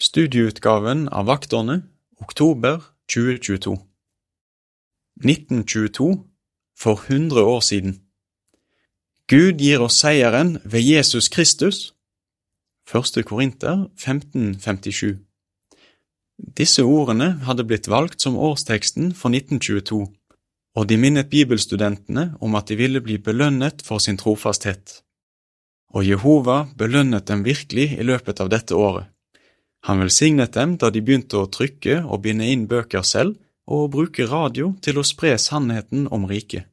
Studieutgaven av Vakterne, oktober 2022 1922, for 100 år siden. Gud gir oss seieren ved Jesus Kristus. 1. Korinter 1557 Disse ordene hadde blitt valgt som årsteksten for 1922, og de minnet bibelstudentene om at de ville bli belønnet for sin trofasthet. Og Jehova belønnet dem virkelig i løpet av dette året. Han velsignet dem da de begynte å trykke og binde inn bøker selv, og bruke radio til å spre sannheten om riket.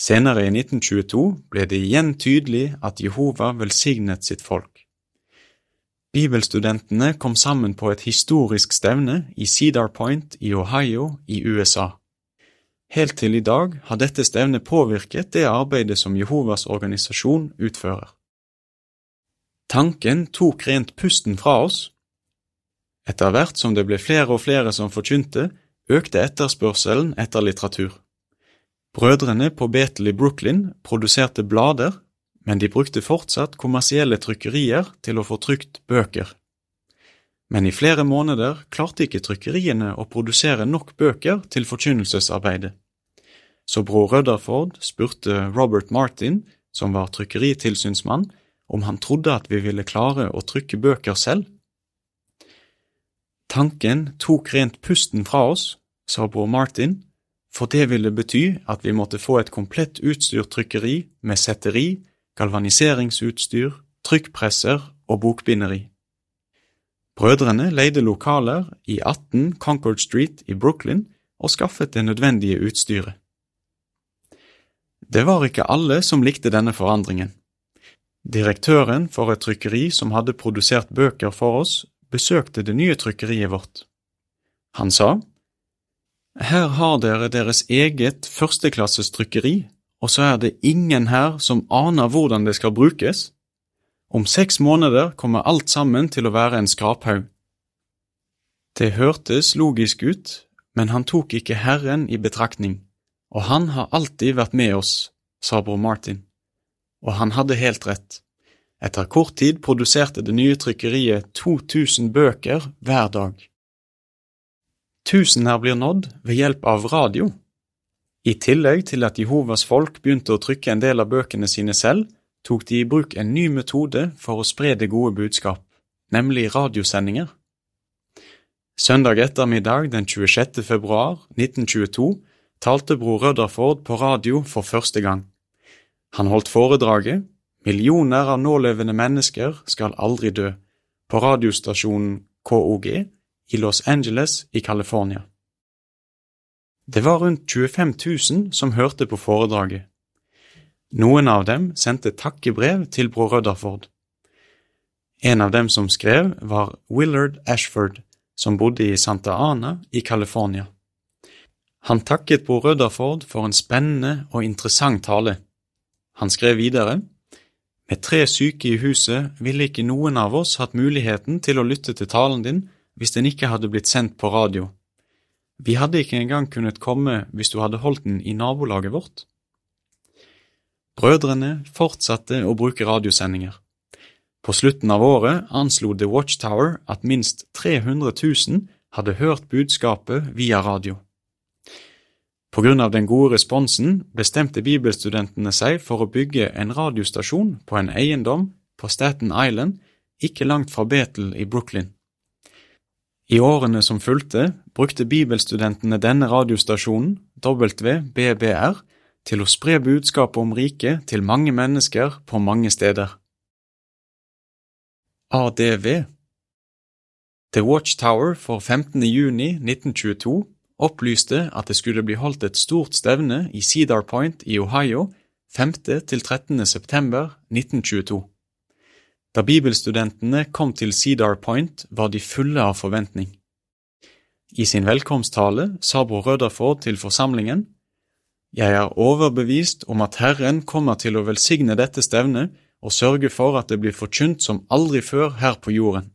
Senere i 1922 ble det igjen tydelig at Jehova velsignet sitt folk. Bibelstudentene kom sammen på et historisk stevne i Cedar Point i Ohio i USA. Helt til i dag har dette stevnet påvirket det arbeidet som Jehovas organisasjon utfører. Tanken tok rent pusten fra oss. Etter hvert som det ble flere og flere som forkynte, økte etterspørselen etter litteratur. Brødrene på Betel i Brooklyn produserte blader, men de brukte fortsatt kommersielle trykkerier til å få trykt bøker. Men i flere måneder klarte ikke trykkeriene å produsere nok bøker til forkynnelsesarbeidet. Så bror Rødderford spurte Robert Martin, som var trykkeritilsynsmann, om han trodde at vi ville klare å trykke bøker selv. Tanken tok rent pusten fra oss, sa bror Martin, for det ville bety at vi måtte få et komplett utstyrt trykkeri med setteri, galvaniseringsutstyr, trykkpresser og bokbinderi. Brødrene leide lokaler i 18 Concord Street i Brooklyn og skaffet det nødvendige utstyret. Det var ikke alle som likte denne forandringen. Direktøren for et trykkeri som hadde produsert bøker for oss, besøkte det nye trykkeriet vårt. Han sa, Her har dere deres eget førsteklasses trykkeri, og så er det ingen her som aner hvordan det skal brukes. Om seks måneder kommer alt sammen til å være en skraphaug. Det hørtes logisk ut, men han tok ikke Herren i betraktning, og han har alltid vært med oss, sa bror Martin og han hadde helt rett. Etter kort tid produserte det nye trykkeriet 2000 bøker hver dag. Tusener blir nådd ved hjelp av radio. I tillegg til at Jehovas folk begynte å trykke en del av bøkene sine selv, tok de i bruk en ny metode for å spre det gode budskap, nemlig radiosendinger. Søndag ettermiddag den 26. februar 1922 talte bror Rødderford på radio for første gang. Han holdt foredraget Millioner av nålevende mennesker skal aldri dø på radiostasjonen KOG i Los Angeles i California. Det var rundt 25 000 som hørte på foredraget. Noen av dem sendte takkebrev til bror Rødderford. En av dem som skrev, var Willard Ashford, som bodde i Santa Ana i California. Han takket bror Rødderford for en spennende og interessant tale. Han skrev videre, Med tre syke i huset ville ikke noen av oss hatt muligheten til å lytte til talen din hvis den ikke hadde blitt sendt på radio. Vi hadde ikke engang kunnet komme hvis du hadde holdt den i nabolaget vårt. Brødrene fortsatte å bruke radiosendinger. På slutten av året anslo The Watchtower at minst 300 000 hadde hørt budskapet via radio. På grunn av den gode responsen bestemte bibelstudentene seg for å bygge en radiostasjon på en eiendom på Staten Island, ikke langt fra Betel i Brooklyn. I årene som fulgte, brukte bibelstudentene denne radiostasjonen, WBBR, til å spre budskapet om riket til mange mennesker på mange steder. ADV The Watchtower for 15. juni 1922 opplyste at det skulle bli holdt et stort stevne i Cedar Point i Ohio 5. til 13. september 1922. Da bibelstudentene kom til Cedar Point, var de fulle av forventning. I sin velkomsttale sa bror Rødderford til forsamlingen, Jeg er overbevist om at Herren kommer til å velsigne dette stevnet og sørge for at det blir forkynt som aldri før her på jorden.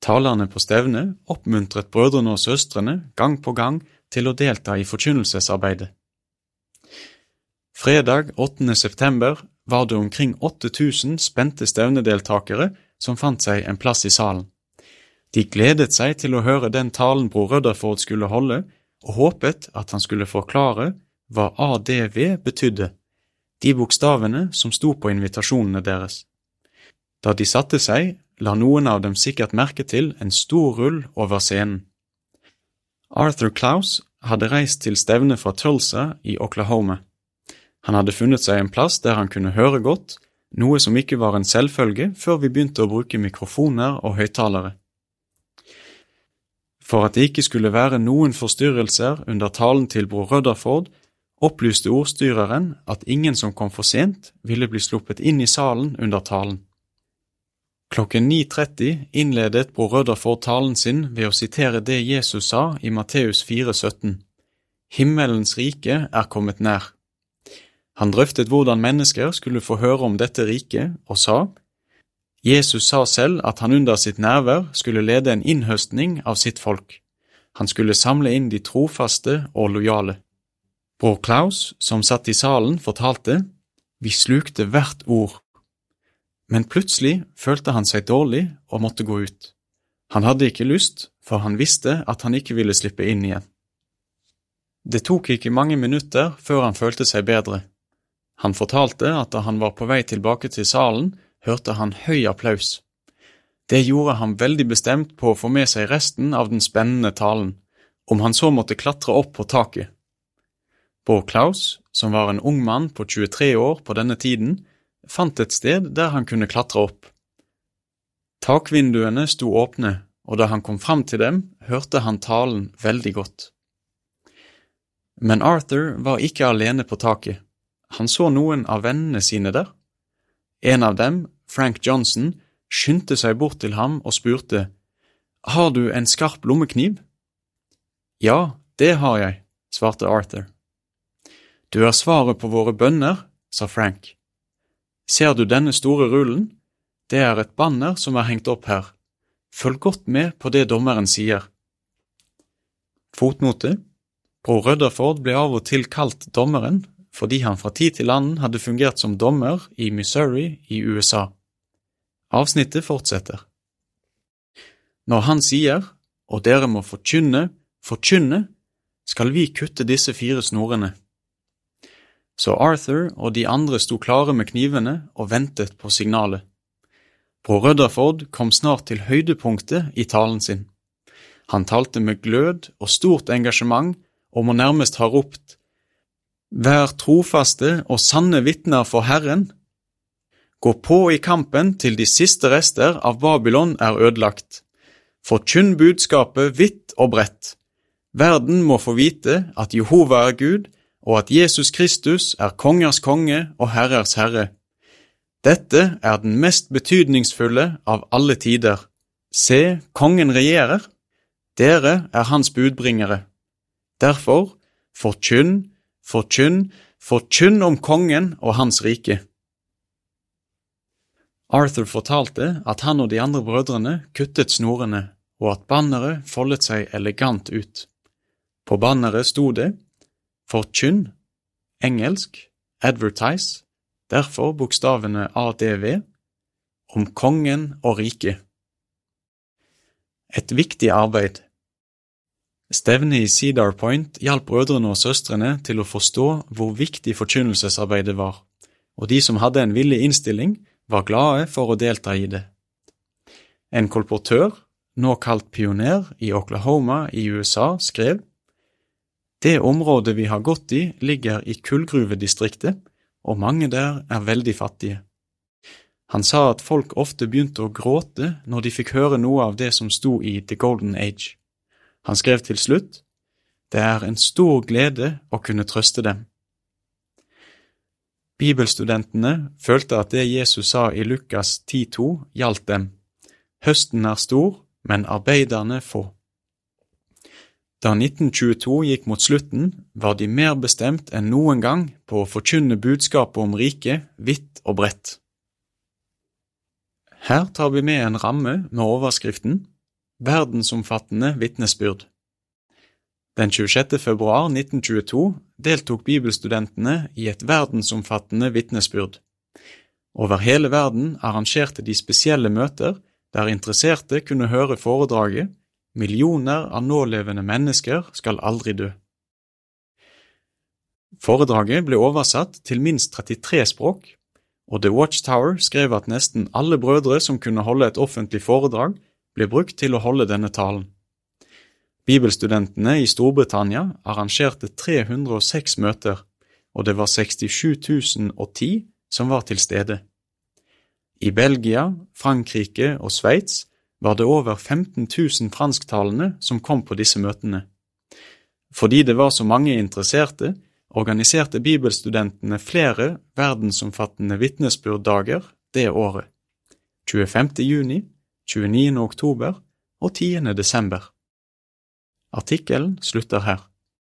Talerne på stevnet oppmuntret brødrene og søstrene gang på gang til å delta i forkynnelsesarbeidet. Fredag 8. september var det omkring 8000 spente stevnedeltakere som fant seg en plass i salen. De gledet seg til å høre den talen bror Rødderford skulle holde, og håpet at han skulle forklare hva ADV betydde, de bokstavene som sto på invitasjonene deres. Da de satte seg, la noen av dem sikkert merke til en stor rull over scenen. Arthur Klaus hadde reist til stevne fra Tulsa i Oklahoma. Han hadde funnet seg en plass der han kunne høre godt, noe som ikke var en selvfølge før vi begynte å bruke mikrofoner og høyttalere. For at det ikke skulle være noen forstyrrelser under talen til bror Rutherford, opplyste ordstyreren at ingen som kom for sent, ville bli sluppet inn i salen under talen. Klokken 9.30 innledet bror Rødderford talen sin ved å sitere det Jesus sa i Matteus 4,17. Himmelens rike er kommet nær. Han drøftet hvordan mennesker skulle få høre om dette riket, og sa, Jesus sa selv at han under sitt nærvær skulle lede en innhøstning av sitt folk. Han skulle samle inn de trofaste og lojale. Bror Klaus, som satt i salen, fortalte, vi slukte hvert ord. Men plutselig følte han seg dårlig og måtte gå ut. Han hadde ikke lyst, for han visste at han ikke ville slippe inn igjen. Det tok ikke mange minutter før han følte seg bedre. Han fortalte at da han var på vei tilbake til salen, hørte han høy applaus. Det gjorde ham veldig bestemt på å få med seg resten av den spennende talen, om han så måtte klatre opp på taket. Bård Klaus, som var en ung mann på 23 år på denne tiden, fant et sted der han kunne klatre opp. Takvinduene sto åpne, og da han kom fram til dem, hørte han talen veldig godt. Men Arthur var ikke alene på taket. Han så noen av vennene sine der. En av dem, Frank Johnson, skyndte seg bort til ham og spurte, Har du en skarp lommekniv? Ja, det har jeg, svarte Arthur. Du er svaret på våre bønner, sa Frank. Ser du denne store rullen? Det er et banner som er hengt opp her. Følg godt med på det dommeren sier. Fotnote Bror Rødderford ble av og til kalt dommeren fordi han fra tid til annen hadde fungert som dommer i Missouri i USA. Avsnittet fortsetter. Når han sier, og dere må forkynne, forkynne, skal vi kutte disse fire snorene. Så Arthur og de andre sto klare med knivene og ventet på signalet. Bror Rødderford kom snart til høydepunktet i talen sin. Han talte med glød og stort engasjement og må nærmest ha ropt Vær trofaste og sanne vitner for Herren. Gå på i kampen til de siste rester av Babylon er ødelagt. Forkynn budskapet vidt og bredt. Verden må få vite at Jehova er Gud, og at Jesus Kristus er kongers konge og herrers herre. Dette er den mest betydningsfulle av alle tider. Se, kongen regjerer. Dere er hans budbringere. Derfor, forkynn, Forkynn, forkynn om kongen og hans rike. Arthur fortalte at han og de andre brødrene kuttet snorene, og at banneret foldet seg elegant ut. På banneret sto det Forkynn, engelsk, advertise, derfor bokstavene ADV, om kongen og riket. Et viktig arbeid. Stevnet i Cedar Point hjalp brødrene og søstrene til å forstå hvor viktig forkynnelsesarbeidet var, og de som hadde en villig innstilling, var glade for å delta i det. En kolportør, nå kalt pioner i Oklahoma i USA, skrev Det området vi har gått i, ligger i kullgruvedistriktet, og mange der er veldig fattige. Han sa at folk ofte begynte å gråte når de fikk høre noe av det som sto i The Golden Age. Han skrev til slutt, Det er en stor glede å kunne trøste dem. Bibelstudentene følte at det Jesus sa i Lukas 10,2 gjaldt dem. Høsten er stor, men arbeiderne få. Da 1922 gikk mot slutten, var de mer bestemt enn noen gang på å forkynne budskapet om riket vidt og bredt. Her tar vi med en ramme med overskriften Verdensomfattende vitnesbyrd Den 26. februar 1922 deltok bibelstudentene i et verdensomfattende vitnesbyrd, Over hele verden arrangerte de spesielle møter der interesserte kunne høre foredraget Millioner av nålevende mennesker skal aldri dø. Foredraget ble oversatt til minst 33 språk, og The Watchtower skrev at nesten alle brødre som kunne holde et offentlig foredrag, ble brukt til å holde denne talen. Bibelstudentene i Storbritannia arrangerte 306 møter, og det var 67 010 som var til stede. I Belgia, Frankrike og Sveits var det over 15 000 fransktalende som kom på disse møtene. Fordi det var så mange interesserte, organiserte bibelstudentene flere verdensomfattende vitnesbyrddager det året, 25. juni, 29. oktober og 10. desember. Artikkelen slutter her.